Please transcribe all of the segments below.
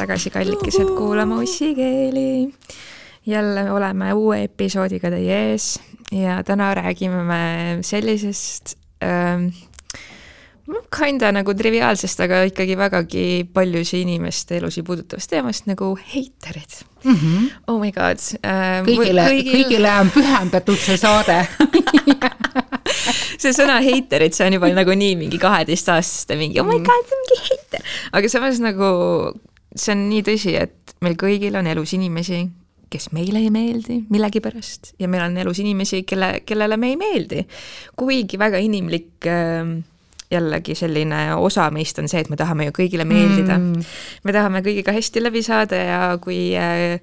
tagasi, kallikesed, kuulama ussikeeli. jälle oleme uue episoodiga teie ees ja täna räägime me sellisest ähm, kinda nagu triviaalsest, aga ikkagi vägagi paljusid inimeste elusid puudutavast teemast nagu heiterid mm. -hmm. Oh my god äh,. kõigile kõigil..., kõigile on pühendatud see saade see sõna heiterid, see on juba nagunii mingi kaheteistaastaste mingi oh my god, see on mingi heiter. aga samas nagu see on nii tõsi, et meil kõigil on elus inimesi, kes meile ei meeldi millegipärast ja meil on elus inimesi, kelle, kellele me ei meeldi. kuigi väga inimlik äh, jällegi selline osa meist on see, et me tahame ju kõigile meeldida mm.. me tahame kõigiga hästi läbi saada ja kui äh,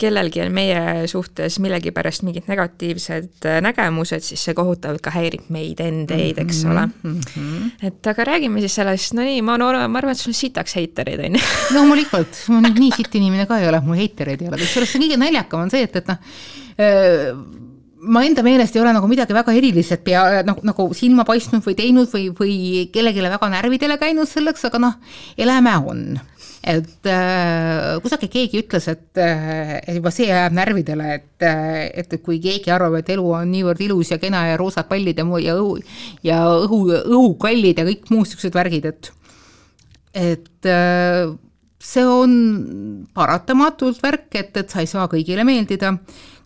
kellelgi on meie suhtes millegipärast mingid negatiivsed äh, nägemused, siis see kohutavalt ka häirib meid endeid, eks ole mm. -hmm. et aga räägime siis sellest, no nii, ma, no, ma arvan, et sul on sitaks heitereid, on ju. loomulikult, ma nüüd nii sitt inimene ka ei ole, mul heitereid ei ole, kusjuures see kõige naljakam on see, et, et noh äh, ma enda meelest ei ole nagu midagi väga erilist pea nagu, nagu silma paistnud või teinud või, või kellelegi väga närvidele käinud selleks, aga noh, eläme on. Et äh, kusagil keegi ütles, et äh, juba see jääb närvidele, et äh,, et kui keegi arvab, et elu on niivõrd ilus ja kena ja roosad pallid ja muu ja õhu ja õhu, õhukallid ja kõik muud siuksed värgid, et et see on paratamatult värk, et, et sa ei saa kõigile meeldida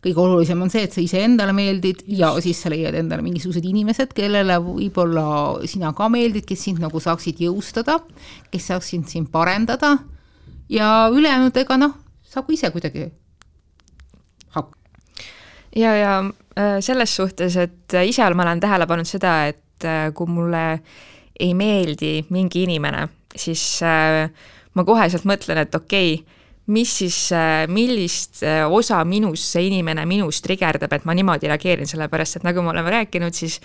kõige olulisem on see, et sa iseendale meeldid ja siis sa leiad endale mingisugused inimesed, kellele võib-olla sina ka meeldid, kes sind nagu saaksid jõustada, kes saaksid sind parendada ja ülejäänud, noh, saab ise kuidagi hakkama. ja, ja äh, selles suhtes, et ise ma olen tähele pannud seda, et äh, kui mulle ei meeldi mingi inimene, siis äh, ma koheselt mõtlen, et okei okay,, mis siis, äh, millist äh, osa minus see inimene minus trigerdab, et ma niimoodi reageerin, sellepärast et nagu me oleme rääkinud, siis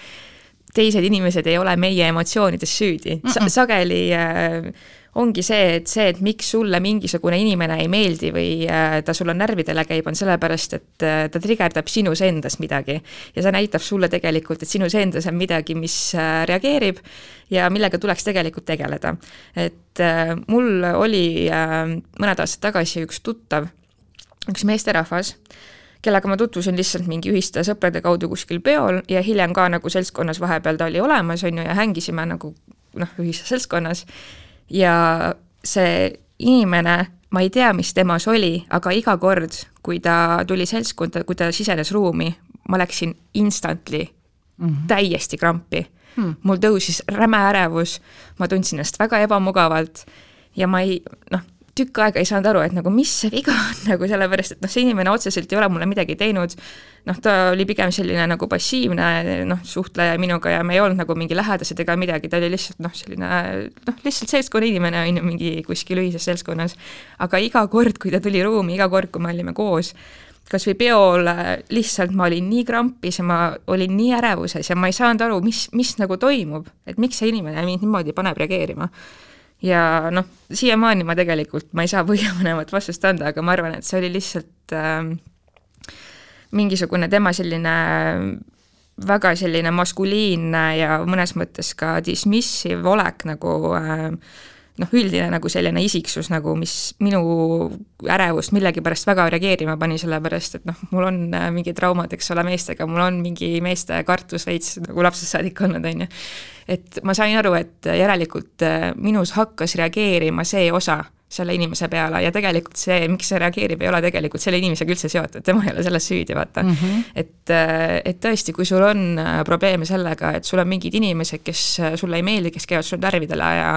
teised inimesed ei ole meie emotsioonides süüdi mm. -mm. sageli äh, ongi see, et see, et miks sulle mingisugune inimene ei meeldi või äh, ta sulle närvidele käib, on sellepärast, et äh, ta trigerdab sinus endas midagi. ja see näitab sulle tegelikult, et sinus endas on midagi, mis äh, reageerib ja millega tuleks tegelikult tegeleda. et mul oli mõned aastad tagasi üks tuttav, üks meesterahvas, kellega ma tutvusin lihtsalt mingi ühiste sõprade kaudu kuskil peol ja hiljem ka nagu seltskonnas vahepeal ta oli olemas, on ju, ja hängisime nagu noh, ühises seltskonnas ja see inimene, ma ei tea, mis temas oli, aga iga kord, kui ta tuli seltskonda, kui ta sisenes ruumi, ma läksin instantly mm -hmm. täiesti krampi hmm.. mul tõusis räme ärevus, ma tundsin ennast väga ebamugavalt ja ma ei, noh tükk aega ei saanud aru, et nagu mis see viga on nagu sellepärast, et noh, see inimene otseselt ei ole mulle midagi teinud, noh, ta oli pigem selline nagu passiivne noh, suhtleja minuga ja me ei olnud nagu mingi lähedased ega midagi, ta oli lihtsalt noh, selline noh, lihtsalt seltskonna inimene on ju, mingi kuskil ühises seltskonnas. aga iga kord, kui ta tuli ruumi, iga kord, kui me olime koos, kas või peol lihtsalt ma olin nii krampis ja ma olin nii ärevuses ja ma ei saanud aru, mis, mis nagu toimub, et miks see inimene mind niimoodi paneb reageerima ja noh, siiamaani ma tegelikult, ma ei saa põhjapanevat vastust anda, aga ma arvan, et see oli lihtsalt äh, mingisugune tema selline väga selline maskuliinne ja mõnes mõttes ka dismissive olek nagu äh, noh, üldine nagu selline isiksus nagu, mis minu ärevust millegipärast väga reageerima pani, sellepärast et noh, mul on äh, mingid traumad, eks ole, meestega, mul on mingi meeste kartus veits nagu lapsest saadik olnud, on ju. et ma sain aru, et järelikult äh, minus hakkas reageerima see osa selle inimese peale ja tegelikult see, miks see reageerib, ei ole tegelikult selle inimesega üldse seotud, tema ei ole selles süüdi, vaata mm. -hmm. et, äh, et tõesti, kui sul on probleeme sellega, et sul on mingid inimesed, kes sulle ei meeldi, kes käivad sul närvidele ja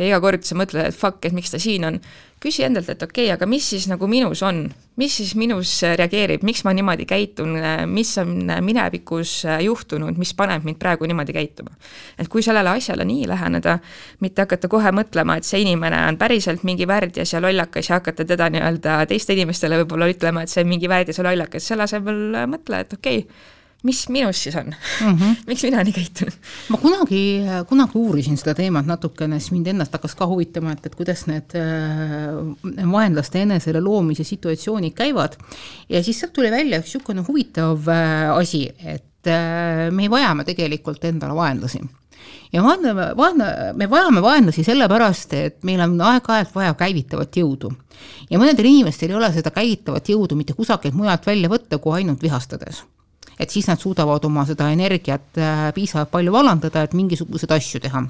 ja iga kord sa mõtled, et fuck, et miks ta siin on, küsi endalt, et okei okay,, aga mis siis nagu minus on, mis siis minus reageerib, miks ma niimoodi käitun, mis on minevikus juhtunud, mis paneb mind praegu niimoodi käituma. et kui sellele asjale nii läheneda, mitte hakata kohe mõtlema, et see inimene on päriselt mingi värdjas ja lollakas ja hakata teda nii-öelda teiste inimestele võib-olla ütlema, et see on mingi värdjas ja lollakas, selle asemel mõtle, et okei okay,, mis minus siis on mm? -hmm. miks mina nii käitun? ma kunagi, kunagi uurisin seda teemat natukene, siis mind ennast hakkas ka huvitama, et, et kuidas need äh, vaenlaste enesele loomise situatsioonid käivad. ja siis sealt tuli välja üks niisugune huvitav äh, asi, et äh, me vajame tegelikult endale vaenlasi ja vaene, vaene, me vajame vaenlasi sellepärast, et meil on aeg-ajalt vaja käivitavat jõudu. ja mõnedel inimestel ei ole seda käivitavat jõudu mitte kusagilt mujalt välja võtta, kui ainult vihastades et siis nad suudavad oma seda energiat äh, piisavalt palju vallandada, et mingisuguseid asju teha.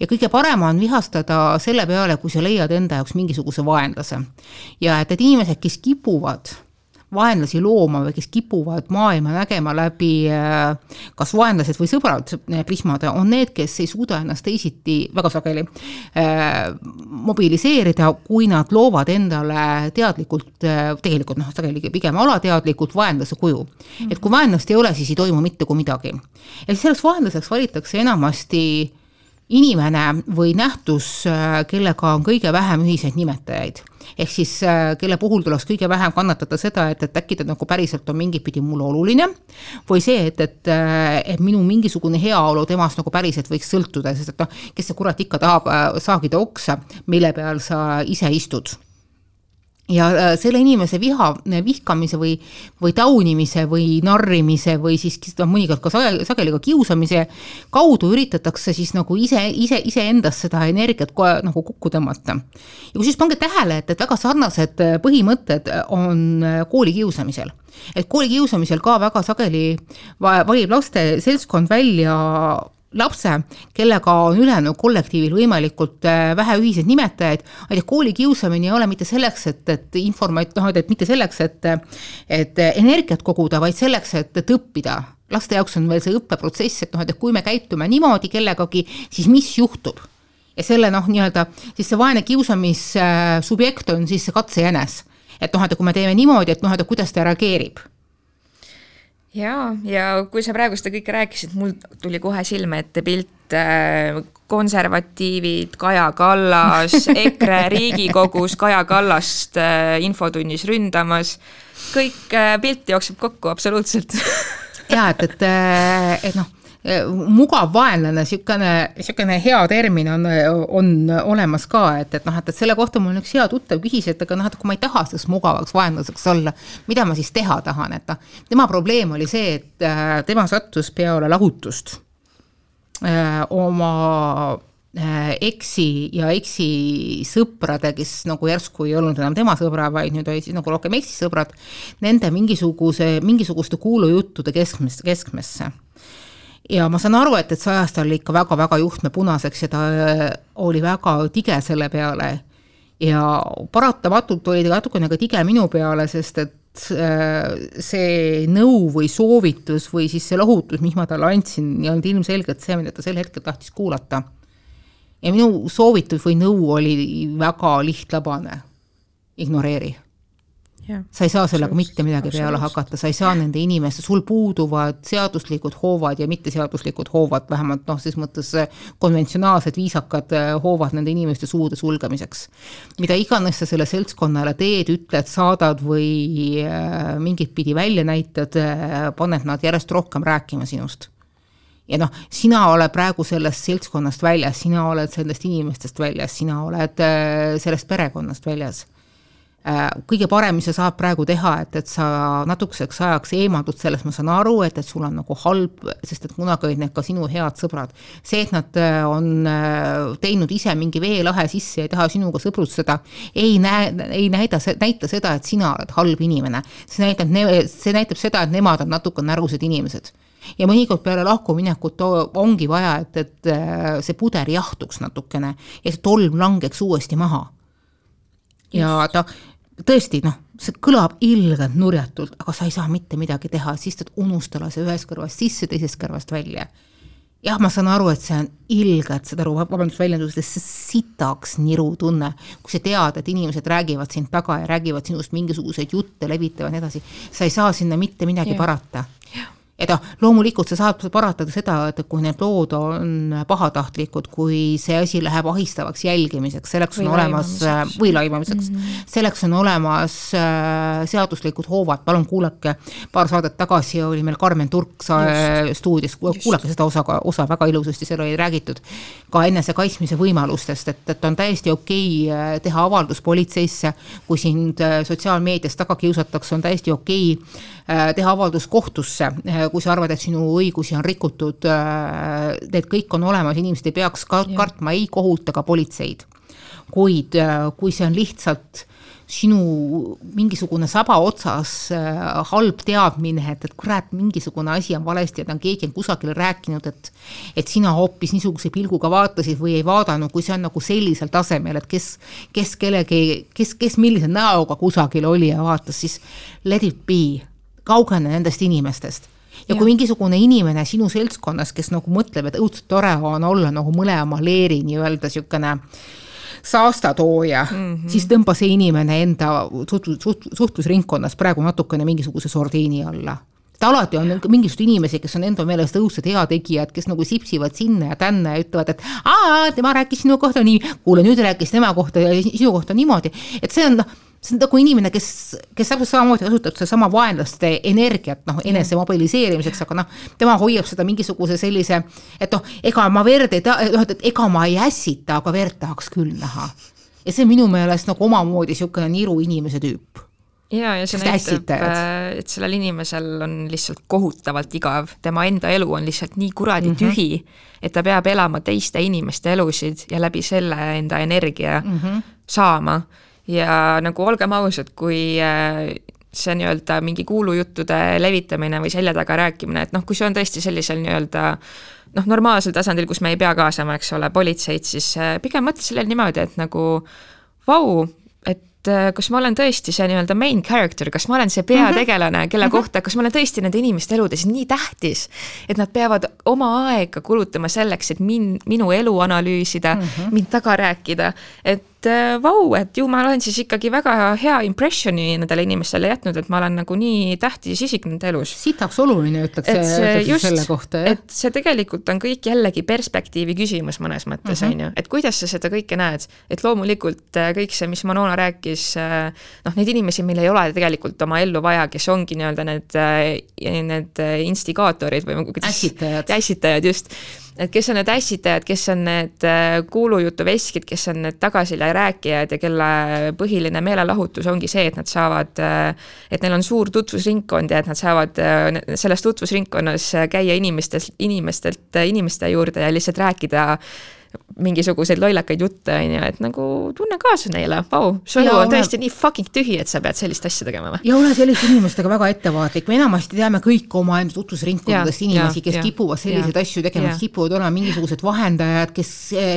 ja kõige parem on vihastada selle peale, kui sa leiad enda jaoks mingisuguse vaenlase. ja et need inimesed, kes kipuvad vaenlasi looma või kes kipuvad maailma nägema läbi äh, kas vaenlased või sõbrad äh, prismade, on need, kes ei suuda ennast teisiti väga sageli äh, mobiliseerida, kui nad loovad endale teadlikult, tegelikult noh, sageli pigem alateadlikult vaenlase kuju. et kui vaenlast ei ole, siis ei toimu mitte kui midagi. ja siis selleks vaenlaseks valitakse enamasti inimene või nähtus, kellega on kõige vähem ühiseid nimetajaid. Ehk siis äh, kelle puhul tuleks kõige vähem kannatada seda, et, et äkki ta nagu päriselt on mingit pidi mulle oluline või see, et, et, äh, et minu mingisugune heaolu temast nagu päriselt võiks sõltuda, sest et noh, kes see kurat ikka tahab äh, saagida oksa, mille peal sa ise istud ja äh, selle inimese viha, vihkamise või, või taunimise või narrimise või siis noh, mõnikord ka sageli ka kiusamise kaudu üritatakse siis nagu ise, ise, iseendas seda energiat kohe nagu kokku tõmmata. ja kusjuures pange tähele, et, et väga sarnased põhimõtted on koolikiusamisel. et koolikiusamisel ka väga sageli valib laste seltskond välja lapse, kellega on ülejäänud kollektiivil võimalikult äh, vähe ühiseid nimetajaid, et kooli kiusamine ei ole mitte selleks, et, et informat-, noh, et mitte selleks, et et energiat koguda, vaid selleks, et, et õppida. laste jaoks on veel see õppeprotsess, et noh, et kui me käitume niimoodi kellegagi, siis mis juhtub? ja selle noh, nii-öelda siis see vaene kiusamissubjekt on siis see katsejänes. et noh, et kui me teeme niimoodi, et noh, et kuidas ta reageerib jaa, ja kui sa praegu seda kõike rääkisid, mul tuli kohe silme ette pilt äh, konservatiivid, Kaja Kallas, EKRE Riigikogus Kaja Kallast äh, infotunnis ründamas, kõik äh, pilt jookseb kokku absoluutselt. Jaa, et, et, et noh Äh, mugav vaenlane, niisugune, niisugune hea termin on, on olemas ka, et, et noh, et, et selle kohta mul üks hea tuttav küsis, et aga noh, et kui ma ei taha selleks mugavaks vaenlaseks olla, mida ma siis teha tahan, et noh, tema probleem oli see, et äh, tema sattus peale lahutust äh, oma eksi ja eksi sõprade, kes nagu järsku ei olnud enam tema sõbra, vaid nüüd olid siis nagu rohkem eksi sõbrad, nende mingisuguse, mingisuguste kuulujuttude keskmesse, keskmesse ja ma saan aru, et, et see ajas talle ikka väga-väga juhtme punaseks ja ta äh, oli väga tige selle peale. ja paratamatult oli ta natukene ka tige minu peale, sest et äh, see nõu või soovitus või siis see lohutus, mis ma talle andsin, ei olnud ilmselgelt see, mida ta sel hetkel tahtis kuulata. ja minu soovitus või nõu oli väga lihtlabane, ignoreeri sa ei saa sellega mitte midagi peale hakata, sa ei saa nende inimeste, sul puuduvad seaduslikud hoovad ja mitteseaduslikud hoovad, vähemalt noh, ses mõttes konventsionaalsed viisakad äh, hoovad nende inimeste suude sulgemiseks. mida iganes sa selle seltskonnale teed, ütled, saadad või äh, mingit pidi välja näitad, äh, paned nad järjest rohkem rääkima sinust. Ja noh, sina oled praegu sellest seltskonnast väljas, sina oled sellest inimestest väljas, sina oled sellest perekonnast väljas. Äh, kõige parem, mis sa saad praegu teha, et, et sa natukeseks ajaks eemaldud sellest, ma saan aru, et, et sul on nagu halb, sest et kunagi olid need ka sinu head sõbrad. see, et nad äh, on äh, teinud ise mingi veelahe sisse ja ei taha sinuga sõbrutseda, ei näe, ei näida, näita seda, et sina oled halb inimene. see näitab, see näitab seda, et nemad on natuke närused inimesed ja mõnikord peale lahkuminekut ongi vaja, et, et see puder jahtuks natukene ja see tolm langeks uuesti maha. ja ta tõesti noh, see kõlab ilgelt nurjatult, aga sa ei saa mitte midagi teha, siis ta unustada see ühest kõrvast sisse, teisest kõrvast välja. jah, ma saan aru, et see on ilgelt, saad aru, vabandust väljendusest, see sitaks niru tunne, kui sa tead, et inimesed räägivad sind taga ja räägivad sinust mingisuguseid jutte, levitavad ja nii edasi, sa ei saa sinna mitte midagi yeah. parata yeah et noh, loomulikult sa saad paratada seda, et kui need lood on pahatahtlikud, kui see asi läheb ahistavaks jälgimiseks, selleks või on olemas, või laimamiseks. Mm, -hmm. selleks on olemas äh, seaduslikud hoovad, palun kuulake, paar saadet tagasi oli meil Karmen Turk sa, stuudios, kuulake seda osa, osa väga ilusasti, seal oli räägitud ka enesekaitsmise võimalustest, et, et on täiesti okei okay äh, teha avaldus politseisse, kui sind äh, sotsiaalmeedias taga kiusatakse, on täiesti okei okay teha avaldus kohtusse, kui sa arvad, et sinu õigusi on rikutud, need kõik on olemas, inimesed ei peaks ka kartma ei kohut ega politseid. kuid kui see on lihtsalt sinu mingisugune saba otsas äh, halb teadmine, et, et kurat, mingisugune asi on valesti, et on keegi on kusagil rääkinud, et et sina hoopis niisuguse pilguga vaatasid või ei vaadanud, kui see on nagu sellisel tasemel, et kes, kes kellegi, kes, kes millise näoga kusagil oli ja vaatas, siis let it be, kaugene nendest inimestest. Ja, ja kui mingisugune inimene sinu seltskonnas, kes nagu mõtleb, et õudselt tore on olla nagu mõlema leeri nii-öelda niisugune saastatooja mm, -hmm. siis tõmba see inimene enda suht-, suht-, suhtlusringkonnas praegu natukene mingisuguse sordiini alla. Et alati on mingisuguseid inimesi, kes on enda meelest õudsed heategijad, kes nagu sipsivad sinna ja tänna ja ütlevad, et aa, tema rääkis sinu kohta nii, kuule nüüd rääkis tema kohta ja sinu kohta niimoodi, et see on noh see on nagu inimene, kes, kes täpselt samamoodi kasutab sedasama vaenlaste energiat noh, enese mobiliseerimiseks, aga noh, tema hoiab seda mingisuguse sellise, et noh, ega ma verd ei taha, noh, et ega ma ei ässita, aga verd tahaks küll näha. ja see on minu meelest nagu omamoodi niisugune niru inimese tüüp ja, ja see näitab, äh, et sellel inimesel on lihtsalt kohutavalt igav, tema enda elu on lihtsalt nii kuradi mm -hmm. tühi, et ta peab elama teiste inimeste elusid ja läbi selle enda energia mm -hmm. saama ja nagu olgem ausad, kui äh, see nii-öelda mingi kuulujuttude levitamine või selja taga rääkimine, et noh, kui see on tõesti sellisel nii-öelda noh, normaalsel tasandil, kus me ei pea kaasama, eks ole, politseid, siis äh, pigem mõtle sellele niimoodi, et nagu vau, et äh, kas ma olen tõesti see nii-öelda main character, kas ma olen see peategelane, kelle mm -hmm. kohta, kas ma olen tõesti nende inimeste eludes nii tähtis, et nad peavad oma aega kulutama selleks, et min-, minu elu analüüsida mm, -hmm. mind taga rääkida, et et äh, vau, et ju ma olen siis ikkagi väga hea impressioni nendele inimestele jätnud, et ma olen nagu nii tähtis isik nende elus. sitaks oluline, ütleks, just, selle kohta, jah. et see tegelikult on kõik jällegi perspektiivi küsimus mõnes mõttes, mhm. on ju, et kuidas sa seda kõike näed, et loomulikult äh, kõik see, mis Manona rääkis, äh, noh, neid inimesi meil ei ole tegelikult oma ellu vaja, kes ongi nii-öelda need, need instigaatorid või kuidas ässitajad, ässitajad just et kes on need ässitajad, kes on need äh, kuulujutuveskid, kes on need tagasiside rääkijad ja kelle põhiline meelelahutus ongi see, et nad saavad, äh, et neil on suur tutvusringkond ja et nad saavad äh, selles tutvusringkonnas käia inimestest, inimestelt inimeste juurde ja lihtsalt rääkida mingisuguseid lollakaid jutte, on ju, et nagu tunne kaasa neile, vau, su elu on tõesti nii fucking tühi, et sa pead sellist asja tegema või? ja ole selliste inimestega väga ettevaatlik, me enamasti teame kõik omaenda tutvusringkondadest inimesi, kes ja, kipuvad selliseid ja, asju tegema, kes kipuvad olema mingisugused vahendajad, kes,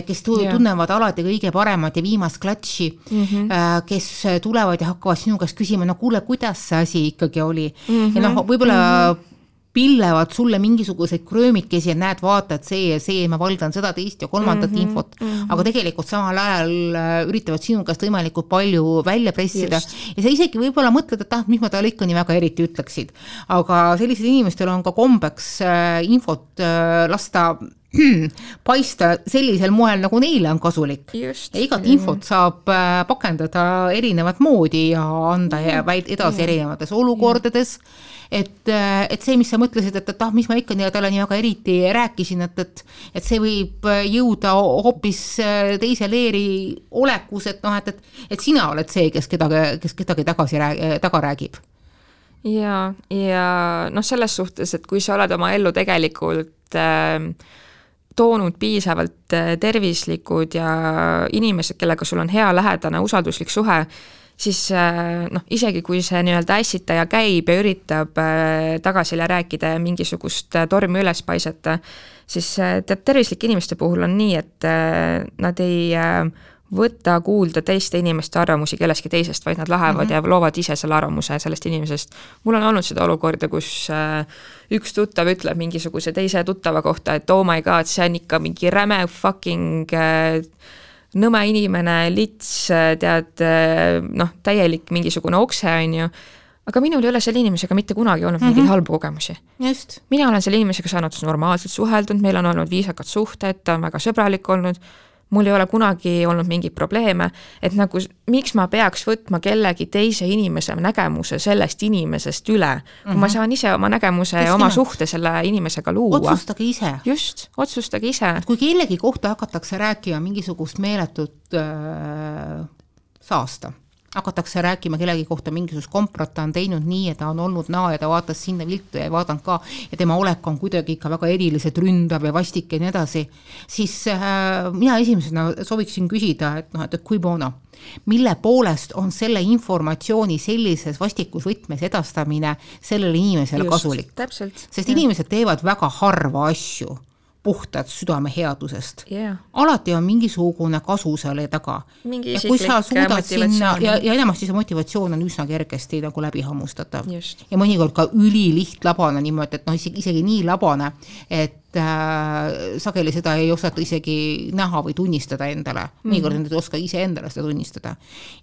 kes tunnevad alati kõige paremat ja viimast klatši mm, -hmm. kes tulevad ja hakkavad sinu käest küsima, no kuule, kuidas see asi ikkagi oli mm. -hmm. ja noh, võib-olla mm -hmm pillevad sulle mingisuguseid kröömikesi ja näed, vaata, et see ja see, ma valdan seda, teist ja kolmandat mm -hmm, infot mm, -hmm. aga tegelikult samal ajal äh, üritavad sinu käest võimalikult palju välja pressida Just. ja sa isegi võib-olla mõtled, et ah, mis ma talle ikka nii väga eriti ütleksid. aga sellistel inimestel on ka kombeks äh, infot äh, lasta paista sellisel moel, nagu neile on kasulik. ja igat infot saab äh, pakendada erinevat moodi ja anda mm. edasi mm. erinevates olukordades mm et, äh, et see, mis sa mõtlesid, et, et ah, mis ma ikka talle nii väga eriti rääkisin, et, et et see võib äh, jõuda hoopis äh, teise leeri olekus, et noh, et, et et sina oled see, kes kedagi, kes kedagi tagasi rääg-, taga räägib. Ja, ja noh, selles suhtes, et kui sa oled oma ellu tegelikult äh, toonud piisavalt tervislikud ja inimesed, kellega sul on hea lähedane usalduslik suhe, siis äh, noh, isegi kui see nii-öelda ässitaja käib ja üritab äh, tagasile rääkida ja mingisugust äh, tormi üles paisata, siis tead, tervislike inimeste puhul on nii, et nad ei võta kuulda teiste inimeste arvamusi kellestki teisest, vaid nad lähevad mm -hmm. ja loovad ise selle arvamuse sellest inimesest. mul on olnud seda olukorda, kus üks tuttav ütleb mingisuguse teise tuttava kohta, et oh my god, see on ikka mingi räme fucking nõme inimene, lits, tead noh, täielik mingisugune okse, on ju, aga minul ei ole selle inimesega mitte kunagi olnud mm -hmm. mingeid halbu kogemusi. mina olen selle inimesega saanud normaalselt suheldud, meil on olnud viisakad suhted, ta on väga sõbralik olnud mul ei ole kunagi olnud mingeid probleeme, et nagu miks ma peaks võtma kellegi teise inimese nägemuse sellest inimesest üle, kui mm -hmm. ma mhm. saan ise oma nägemuse Just ja oma suhte selle inimesega luua. otsustage ise. just, otsustage ise. kui kellegi kohta hakatakse rääkima mingisugust meeletut äh, saasta hakatakse rääkima kellegi kohta mingisugust komprat, ta on teinud nii ja ta on olnud naa ja ta vaatas sinna viltu ja ei vaadanud ka ja tema olek on kuidagi ikka väga eriliselt ründav ja vastik ja nii edasi, siis äh, mina esimesena sooviksin küsida, et noh, et cui bono, mille poolest on selle informatsiooni sellises vastikus võtmes edastamine sellele inimesele Just, kasulik? sest ja. inimesed teevad väga harva asju puhtalt südameheadusest yeah.. alati on mingisugune kasu selle taga. ja kui sa suudad sinna ja, ja enamasti see motivatsioon on üsna kergesti nagu läbi hammustatav. ja mõnikord ka ülilihtlabane niimoodi, et noh, isegi, isegi nii labane, et äh, sageli seda ei osata isegi näha või tunnistada endale -hmm. mõnikord nad ei oska iseendale seda tunnistada.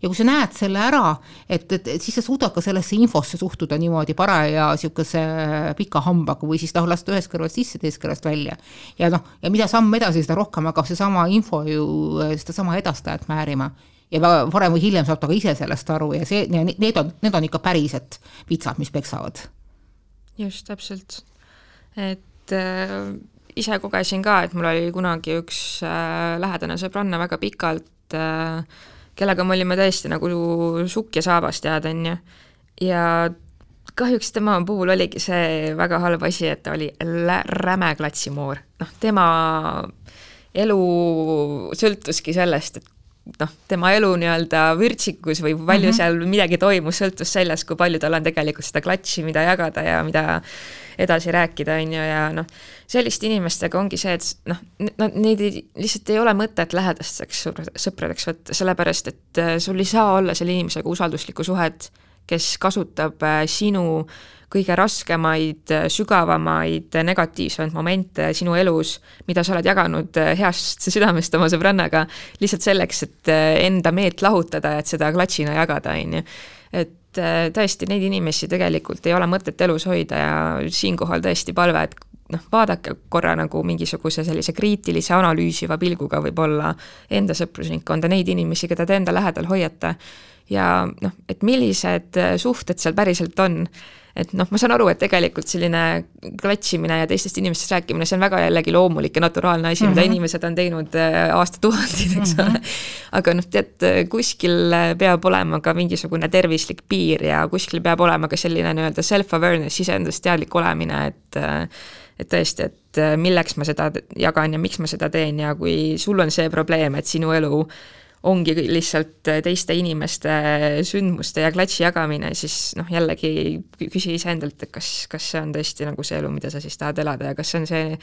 ja kui sa näed selle ära, et, et, et siis sa suudad ka sellesse infosse suhtuda niimoodi paraja niisuguse pika hambaga või siis noh, lasta ühest kõrvast sisse, teisest kõrvast välja. ja noh, ja mida samm edasi, seda rohkem hakkab seesama info ju sedasama edastajat määrima ja varem või hiljem saab ta ka ise sellest aru ja see, need on, need on ikka päriselt vitsad, mis peksavad. just, täpselt. et et äh, ise kogesin ka, et mul oli kunagi üks äh, lähedane sõbranna väga pikalt äh,, kellega me olime tõesti nagu sukk ja saabas, tead, on ju. ja kahjuks tema puhul oligi see väga halb asi, et ta oli räme klatsimoor. noh, tema elu sõltuski sellest, et noh, tema elu nii-öelda vürtsikus või palju mm -hmm. seal midagi toimus, sõltus sellest, kui palju tal on tegelikult seda klatši, mida jagada ja mida edasi rääkida, on ju, ja noh, selliste inimestega ongi see, et noh, nad, neid ei, lihtsalt ei ole mõtet lähedasteks sõpradeks võtta, sellepärast et äh, sul ei saa olla selle inimesega usalduslikku suhet, kes kasutab äh, sinu kõige raskemaid, sügavamaid, negatiivsemaid momente sinu elus, mida sa oled jaganud eh, heast südamest oma sõbrannaga, lihtsalt selleks, et eh, enda meelt lahutada, et seda klatšina jagada, on ju. et eh, tõesti, neid inimesi tegelikult ei ole mõtet elus hoida ja siinkohal tõesti palve, et noh, vaadake korra nagu mingisuguse sellise kriitilise analüüsiva pilguga võib-olla enda sõprusringkonda, neid inimesi, keda te enda lähedal hoiate ja noh, et millised suhted seal päriselt on et noh, ma saan aru, et tegelikult selline klatšimine ja teistest inimestest rääkimine, see on väga jällegi loomulik ja naturaalne asi mm, -hmm. mida mhm. inimesed on teinud äh, aastatuhandeid, eks ole mm -hmm.. aga noh, tead, kuskil peab olema ka mingisugune tervislik piir ja kuskil peab olema ka selline nii-öelda self-awareness, iseendast teadlik olemine, et äh, et tõesti, et äh, milleks ma seda jagan ja miks ma seda teen ja kui sul on see probleem, et sinu elu ongi lihtsalt teiste inimeste sündmuste ja klatši jagamine, siis noh, jällegi küsi iseendalt, et kas, kas see on tõesti nagu see elu, mida sa siis tahad elada ja kas see on see,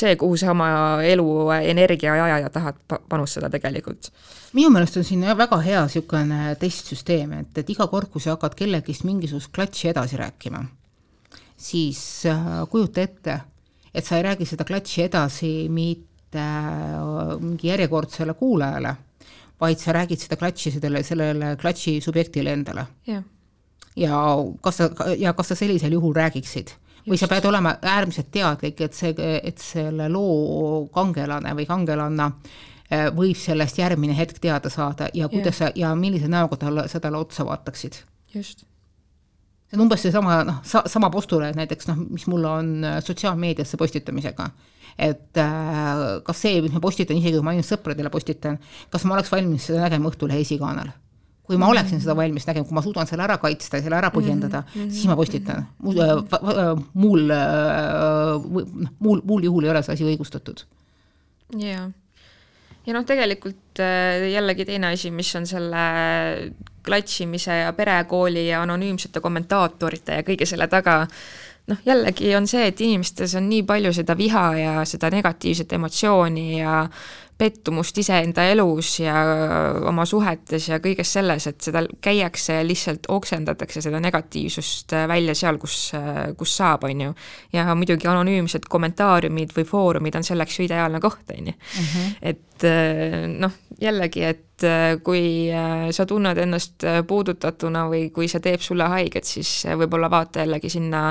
see, kuhu sa oma elu, energia ja aja tahad panustada tegelikult. minu meelest on siin väga hea niisugune testsüsteem, et, et iga kord, kui sa hakkad kellegist mingisugust klatši edasi rääkima, siis äh, kujuta ette, et sa ei räägi seda klatši edasi mitte äh, mingi järjekordsele kuulajale vaid sa räägid seda klatši sellele, sellele klatši subjektile endale yeah.. ja kas sa, ja kas sa sellisel juhul räägiksid? või sa pead olema äärmiselt teadlik, et see, et selle loo kangelane või kangelanna äh, võib sellest järgmine hetk teada saada ja kuidas yeah. sa ja millise näoga talle, sa talle otsa vaataksid. just see on umbes seesama noh, sa-, sama postulaat näiteks noh, mis mul on äh, sotsiaalmeediasse postitamisega et äh, kas see, mis ma postitan, isegi kui ma ainult sõpradele postitan, kas ma oleks valmis seda nägema Õhtulehe esikaanel? kui ma mhm. oleksin seda valmis nägema, kui ma suudan selle ära kaitsta ja selle ära põhjendada mm, -hmm. siis ma postitan. Äh, muul, noh, muul, muul juhul ei ole see asi õigustatud. jaa. ja noh, tegelikult jällegi teine asi, mis on selle klatšimise ja perekooli ja anonüümsete kommentaatorite ja kõige selle taga, noh, jällegi on see, et inimestes on nii palju seda viha ja seda negatiivset emotsiooni ja pettumust iseenda elus ja oma suhetes ja kõiges selles, et seda käiakse ja lihtsalt oksendatakse seda negatiivsust välja seal, kus, kus saab, on ju. ja muidugi anonüümsed kommentaariumid või foorumid on selleks ju ideaalne koht, on ju. Mhm. et noh, jällegi, et kui sa tunned ennast puudutatuna või kui see teeb sulle haiget, siis võib-olla vaata jällegi sinna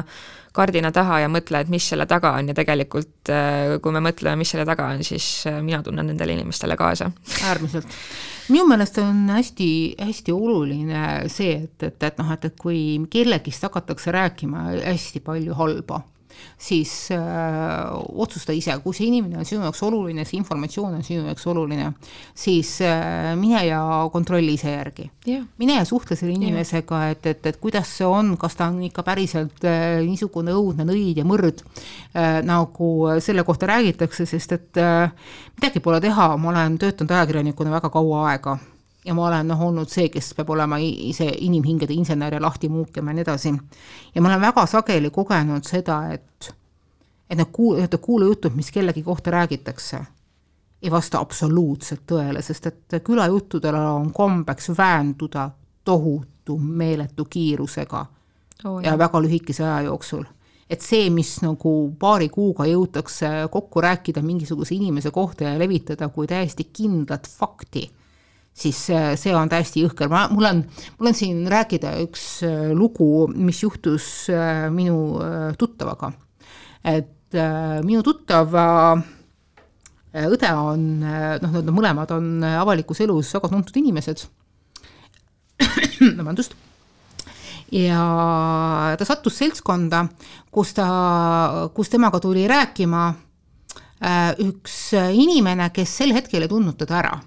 kardina taha ja mõtle, et mis selle taga on ja tegelikult äh, kui me mõtleme, mis selle taga on, siis äh, mina tunnen nendele inimestele kaasa. äärmiselt. minu meelest on hästi, hästi oluline see, et, et, et noh, et, et kui kellegist hakatakse rääkima hästi palju halba, siis öö, otsusta ise, kui see inimene on sinu jaoks oluline, see informatsioon on sinu jaoks oluline, siis öö, mine ja kontrolli ise järgi. Yeah.. mine ja suhtle selle inimesega, et, et, et kuidas see on, kas ta on ikka päriselt öö, niisugune õudne nõid ja mõrd, nagu selle kohta räägitakse, sest et öö, midagi pole teha, ma olen töötanud ajakirjanikuna väga kaua aega ja ma olen noh, olnud see, kes peab olema ise inimhingede insener ja lahti muukima ja nii edasi. ja ma olen väga sageli kogenud seda, et, et need kuul-, need kuulujutud, mis kellegi kohta räägitakse, ei vasta absoluutselt tõele, sest et külajuttudel on kombeks väänduda tohutu meeletu kiirusega oh, ja väga lühikese aja jooksul et see, mis nagu paari kuuga jõutakse kokku rääkida mingisuguse inimese kohta ja levitada kui täiesti kindlat fakti siis see on täiesti jõhker, ma, mul on, mul on siin rääkida üks äh, lugu, mis juhtus äh, minu äh, tuttavaga. et minu tuttava õde on, noh, nad mõlemad on avalikus elus väga tuntud inimesed, vabandust, ja ta sattus seltskonda, kus ta, kus temaga tuli rääkima üks inimene, kes sel hetkel ei tundnud teda ära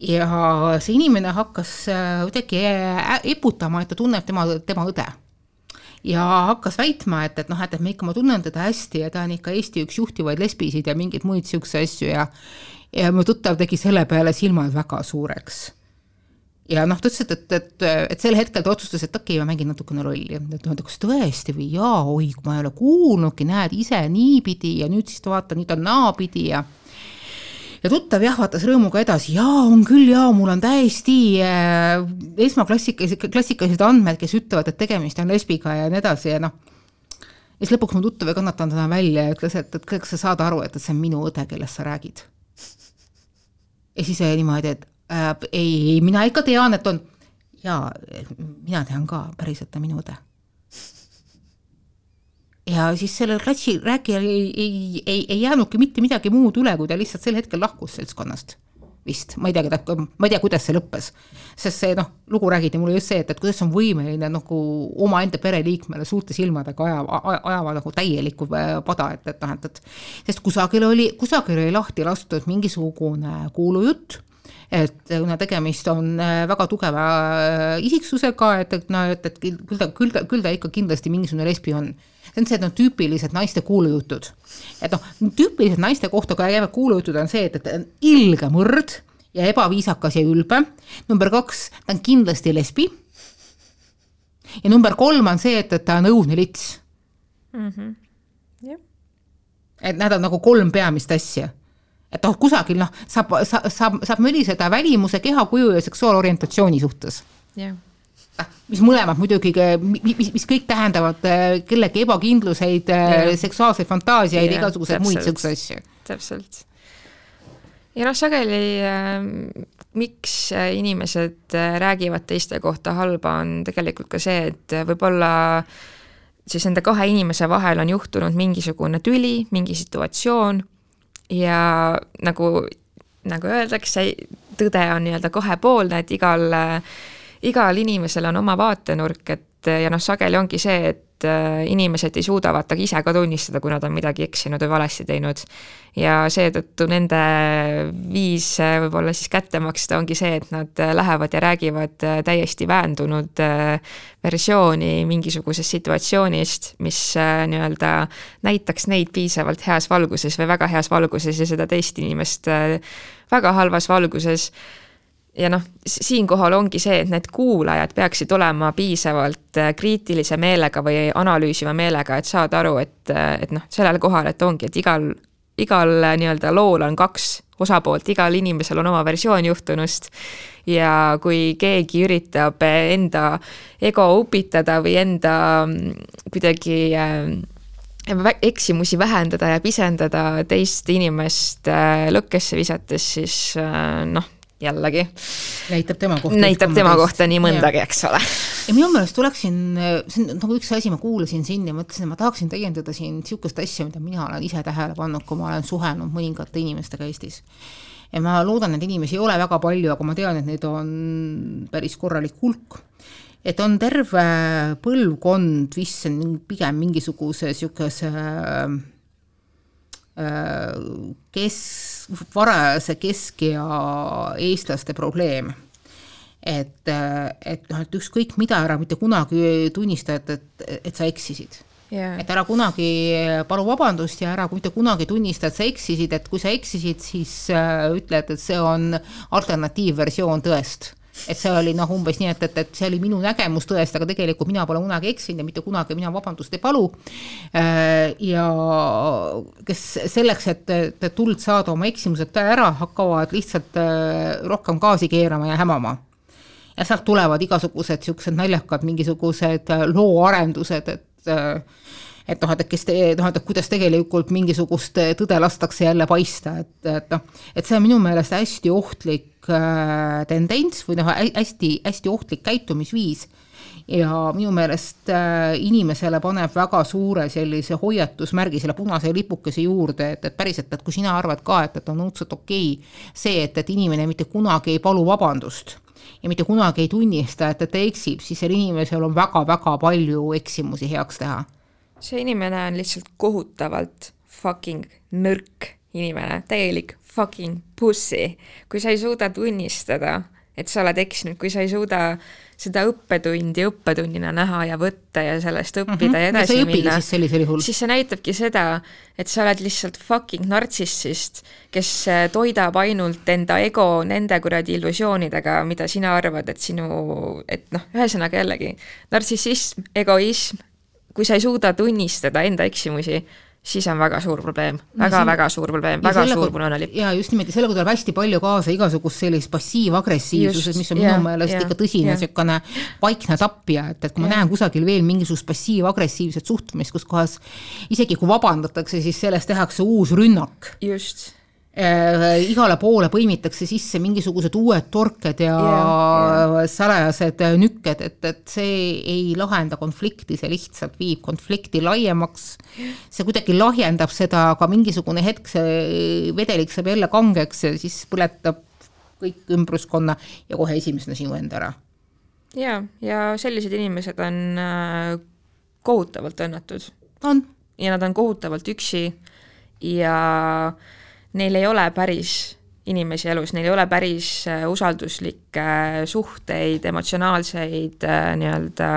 ja see inimene hakkas äh, kuidagi eputama, et ta tunneb tema, tema õde. ja hakkas väitma, et, et noh, et, et ma ikka, ma tunnen teda hästi ja ta on ikka Eesti üks juhtivaid lesbisid ja mingeid muid niisuguseid asju ja ja mu tuttav tegi selle peale silmad väga suureks. ja noh, ta ütles, et, et, et, et sel hetkel ta otsustas, et okei okay,, ma mängin natukene rolli, et noh, et kas tõesti või jaa, oi, ma ei ole kuulnudki, näed ise niipidi ja nüüd siis vaata, nüüd on naapidi ja ja tuttav jahvatas rõõmuga edasi, jaa, on küll, jaa, mul on täiesti äh, esmaklassikalised, klassikalised andmed, kes ütlevad, et tegemist on lesbiga ja nii edasi ja noh, ja siis lõpuks mu tuttav ei kannatanud enam välja ja ütles, et, et kas sa saad aru, et, et see on minu õde, kellest sa räägid. ja siis oli niimoodi, et äh, ei, mina ikka tean, et on, jaa, mina tean ka, päriselt on minu õde ja siis sellel klassi rääkijal ei, ei, ei, ei jäänudki mitte midagi muud üle, kui ta lihtsalt sel hetkel lahkus seltskonnast. Vist, ma ei tea, keda, ma ei tea, kuidas see lõppes. sest see noh, lugu räägiti mulle just see, et, et kuidas on võimeline nagu omaenda pereliikmele suurte silmadega ajava, ajava nagu täielikku äh, pada, et, et noh, et, et sest kusagil oli, kusagil oli lahti lastud mingisugune kuulujutt et kuna tegemist on äh, väga tugeva äh, isiksusega, et, et noh, et, et küll ta, küll ta, küll ta ikka kindlasti mingisugune lesbi on see on see, et noh, tüüpilised naiste kuulujutud. et noh, tüüpilised naiste kohta käivad kuulujutud on see, et, et on ilge mõrd ja ebaviisakas ja ülbe. number kaks, ta on kindlasti lesbi. ja number kolm on see, et, et ta on õudne lits mm. -hmm. Yeah. et need on nagu kolm peamist asja et noh, kusagil noh, saab, saab, saab, saab möliseda välimuse, kehakuju ja seksuaalorientatsiooni suhtes yeah mis mõlemad muidugi, mis, mis kõik tähendavad äh, kellegi ebakindluseid, äh, seksuaalseid fantaasiaid, igasuguseid muid niisuguseid asju. täpselt. ja noh, sageli äh, miks inimesed räägivad teiste kohta halba, on tegelikult ka see, et võib-olla siis nende kahe inimese vahel on juhtunud mingisugune tüli, mingi situatsioon ja nagu, nagu öeldakse, tõde on nii-öelda kahepoolne, et igal äh, igal inimesel on oma vaatenurk, et ja noh, sageli ongi see, et äh, inimesed ei suuda vaata ise ka tunnistada, kui nad on midagi eksinud või valesti teinud. ja seetõttu nende viis äh, võib-olla siis kätte maksta ongi see, et nad äh, lähevad ja räägivad täiesti väändunud versiooni mingisugusest situatsioonist, mis nii-öelda näitaks neid piisavalt heas valguses või väga heas valguses ja seda teist inimest väga halvas valguses ja noh, siinkohal ongi see, et need kuulajad peaksid olema piisavalt äh, kriitilise meelega või analüüsiva meelega, et saada aru, et, äh, et noh, sellel kohal, et ongi, et igal, igal äh, nii-öelda lool on kaks osapoolt, igal inimesel on oma versioon juhtunust. Ja kui keegi üritab enda ego upitada või enda mm, kuidagi eksimusi vähendada ja pisendada teist inimest lõkkesse visates, siis noh jällegi. näitab tema kohta. näitab tema kohta nii mõndagi, eks ole. ja minu meelest tuleksin, see on nagu üks asi, ma kuulasin sind ja mõtlesin, et ma tahaksin täiendada siin niisugust asja, mida mina olen ise tähele pannud, kui ma olen suhelnud mõningate inimestega Eestis. ja ma loodan, et inimesi ei ole väga palju, aga ma tean, et neid on päris korralik hulk et on terve põlvkond, vist pigem mingisuguse niisuguse kes, varajase keskea eestlaste probleem. Et, et noh, et ükskõik mida, ära mitte kunagi tunnista, et, et, et sa eksisid. Yeah.. et ära kunagi palu vabandust ja ära mitte kunagi tunnista, et sa eksisid, et kui sa eksisid, siis äh, ütle, et, et see on alternatiivversioon tõest et see oli noh, umbes nii, et, et, et see oli minu nägemus tõest, aga tegelikult mina pole kunagi eksinud ja mitte kunagi mina vabandust ei palu. Äh, ja kes selleks, et, et tuld saada oma eksimused ära, hakkavad lihtsalt äh, rohkem gaasi keerama ja hämama ja sealt tulevad igasugused niisugused naljakad mingisugused äh, looarendused, et äh, et noh, et kes te, noh, et kuidas tegelikult mingisugust tõde lastakse jälle paista, et, et noh, et see on minu meelest hästi ohtlik äh, tendents või noh, hästi-hästi ohtlik käitumisviis ja minu meelest äh, inimesele paneb väga suure sellise hoiatusmärgi, selle punase lipukese juurde, et, et päriselt, et kui sina arvad ka, et, et on õudselt okei okay, see, et, et inimene mitte kunagi ei palu vabandust ja mitte kunagi ei tunnista, et, et ta eksib, siis sel inimesel on väga-väga palju eksimusi heaks teha. See inimene on lihtsalt kohutavalt fucking nõrk inimene, täielik fucking pussy. kui sa ei suuda tunnistada, et sa oled eksinud, kui sa ei suuda seda õppetundi õppetunnina näha ja võtta ja sellest õppida mm -hmm. ja edasi ja minna, siis, siis see näitabki seda, et sa oled lihtsalt fucking nartsissist, kes äh, toidab ainult enda ego nende kuradi illusioonidega, mida sina arvad, et sinu, et noh, ühesõnaga jällegi, nartsissism, egoism, kui sa ei suuda tunnistada enda eksimusi, siis on väga suur probleem väga,, väga-väga suur probleem, väga suur punane lipp. ja just nimelt ja sellega tuleb hästi palju kaasa igasugust sellist passiivagressiivsused, mis on ja, minu meelest ikka tõsine niisugune vaikne tapja, et, et kui ma ja. näen kusagil veel mingisugust passiivagressiivset suhtumist, kus kohas isegi kui vabandatakse, siis sellest tehakse uus rünnak. just igale poole põimitakse sisse mingisugused uued torked ja yeah, yeah. salajased nükked, et, et see ei lahenda konflikti, see lihtsalt viib konflikti laiemaks. see kuidagi lahjendab seda, aga mingisugune hetk see vedelik saab jälle kangeks ja siis põletab kõik ümbruskonna ja kohe esimesena sinu enda ära. ja, ja sellised inimesed on äh, kohutavalt õnnetud. on. ja nad on kohutavalt üksi ja äh, neil ei ole päris inimesi elus, neil ei ole päris äh, usalduslikke äh, suhteid, emotsionaalseid äh, nii-öelda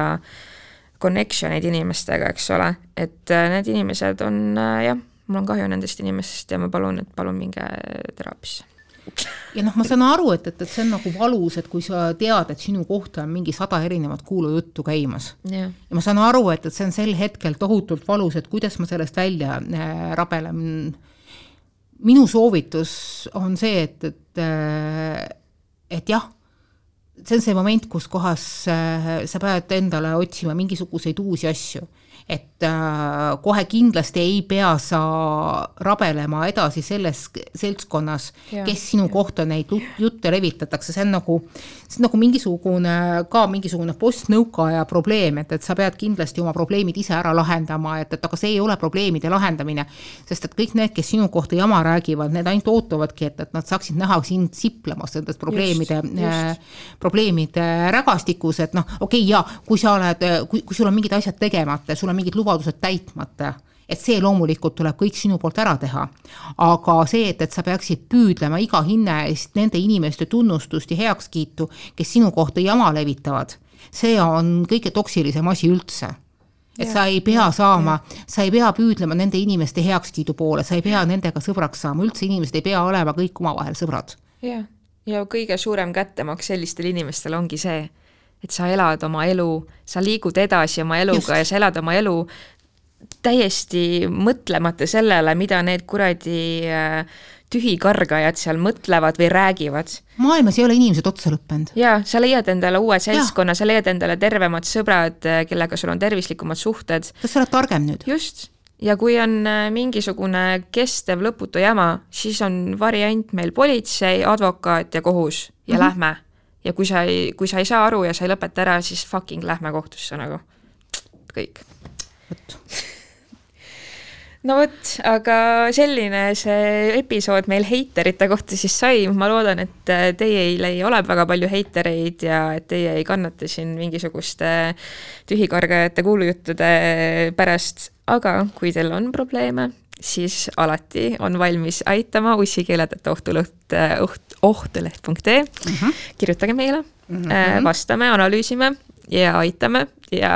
connection eid inimestega, eks ole, et need inimesed on jah, mul on kahju nendest inimestest ja ma palun, et palun minge teraapiasse ja noh, ma saan aru, et, et, et see on nagu valus, et kui sa tead, et sinu kohta on mingi sada erinevat kuulujuttu käimas. ja ma saan aru, et, et see on sel hetkel tohutult valus, et kuidas ma sellest välja äh, rabelen minu soovitus on see, et, et, äh, et jah, see on see moment, kus kohas äh, sa pead endale otsima mingisuguseid uusi asju. Et kohe kindlasti ei pea sa rabelema edasi selles seltskonnas, kes sinu ja. kohta neid jutte levitatakse, see on nagu, see on nagu mingisugune, ka mingisugune postnõukaaja probleem, et, et sa pead kindlasti oma probleemid ise ära lahendama, et, et aga see ei ole probleemide lahendamine. sest et kõik need, kes sinu kohta jama räägivad, need ainult ootavadki, et, et nad saaksid näha sind siplemas nendest probleemide, äh, probleemide rägastikus, et noh, okei okay,, jaa, kui sa oled, kui, kui sul on mingid asjad tegemata, sul on mingid lubadused täitmata, et see loomulikult tuleb kõik sinu poolt ära teha. aga see, et, et sa peaksid püüdlema iga hinne eest nende inimeste tunnustust ja heakskiitu, kes sinu kohta jama levitavad, see on kõige toksilisem asi üldse. Et ja, sa ei pea saama, sa ei pea püüdlema nende inimeste heakskiidu poole, sa ei pea nendega sõbraks saama, üldse inimesed ei pea olema kõik omavahel sõbrad. jah, ja kõige suurem kättemaks sellistel inimestel ongi see, et sa elad oma elu, sa liigud edasi oma eluga Just. ja sa elad oma elu täiesti mõtlemata sellele, mida need kuradi äh, tühikargajad seal mõtlevad või räägivad. maailmas ei ole inimesed otsa lõppenud. jaa, sa leiad endale uue seltskonna, sa leiad endale tervemad sõbrad, äh, kellega sul on tervislikumad suhted. kas sa oled targem nüüd? just, ja kui on äh, mingisugune kestev lõputu jama, siis on variant meil politsei, advokaat ja kohus ja mm -hmm. lähme ja kui sa ei, kui sa ei saa aru ja sa ei lõpeta ära, siis fucking lähme kohtusse nagu, kõik. vot. No vot, aga selline see episood meil heiterite kohta siis sai, ma loodan, et teil ei ole väga palju heitereid ja et teie ei kannata siin mingisuguste tühikargajate kuulujuttude pärast, aga kui teil on probleeme, siis alati on valmis aitama ussikeeletõttu.ohtulõht, oht, ohtuleht.ee mm -hmm. kirjutage meile mm, -hmm. vastame, analüüsime ja aitame. Ja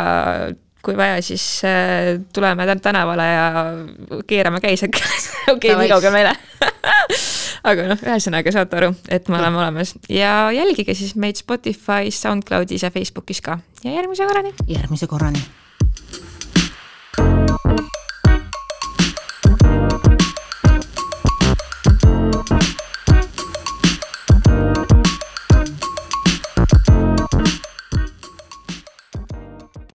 kui vaja, siis äh, tuleme tänavale ja keerame käised okei, nii kaugel meile. Aga noh, ühesõnaga saate aru, et me oleme olemas. Ja jälgige siis meid Spotify's, SoundCloudis ja Facebookis ka. Ja järgmise korrani. järgmise korrani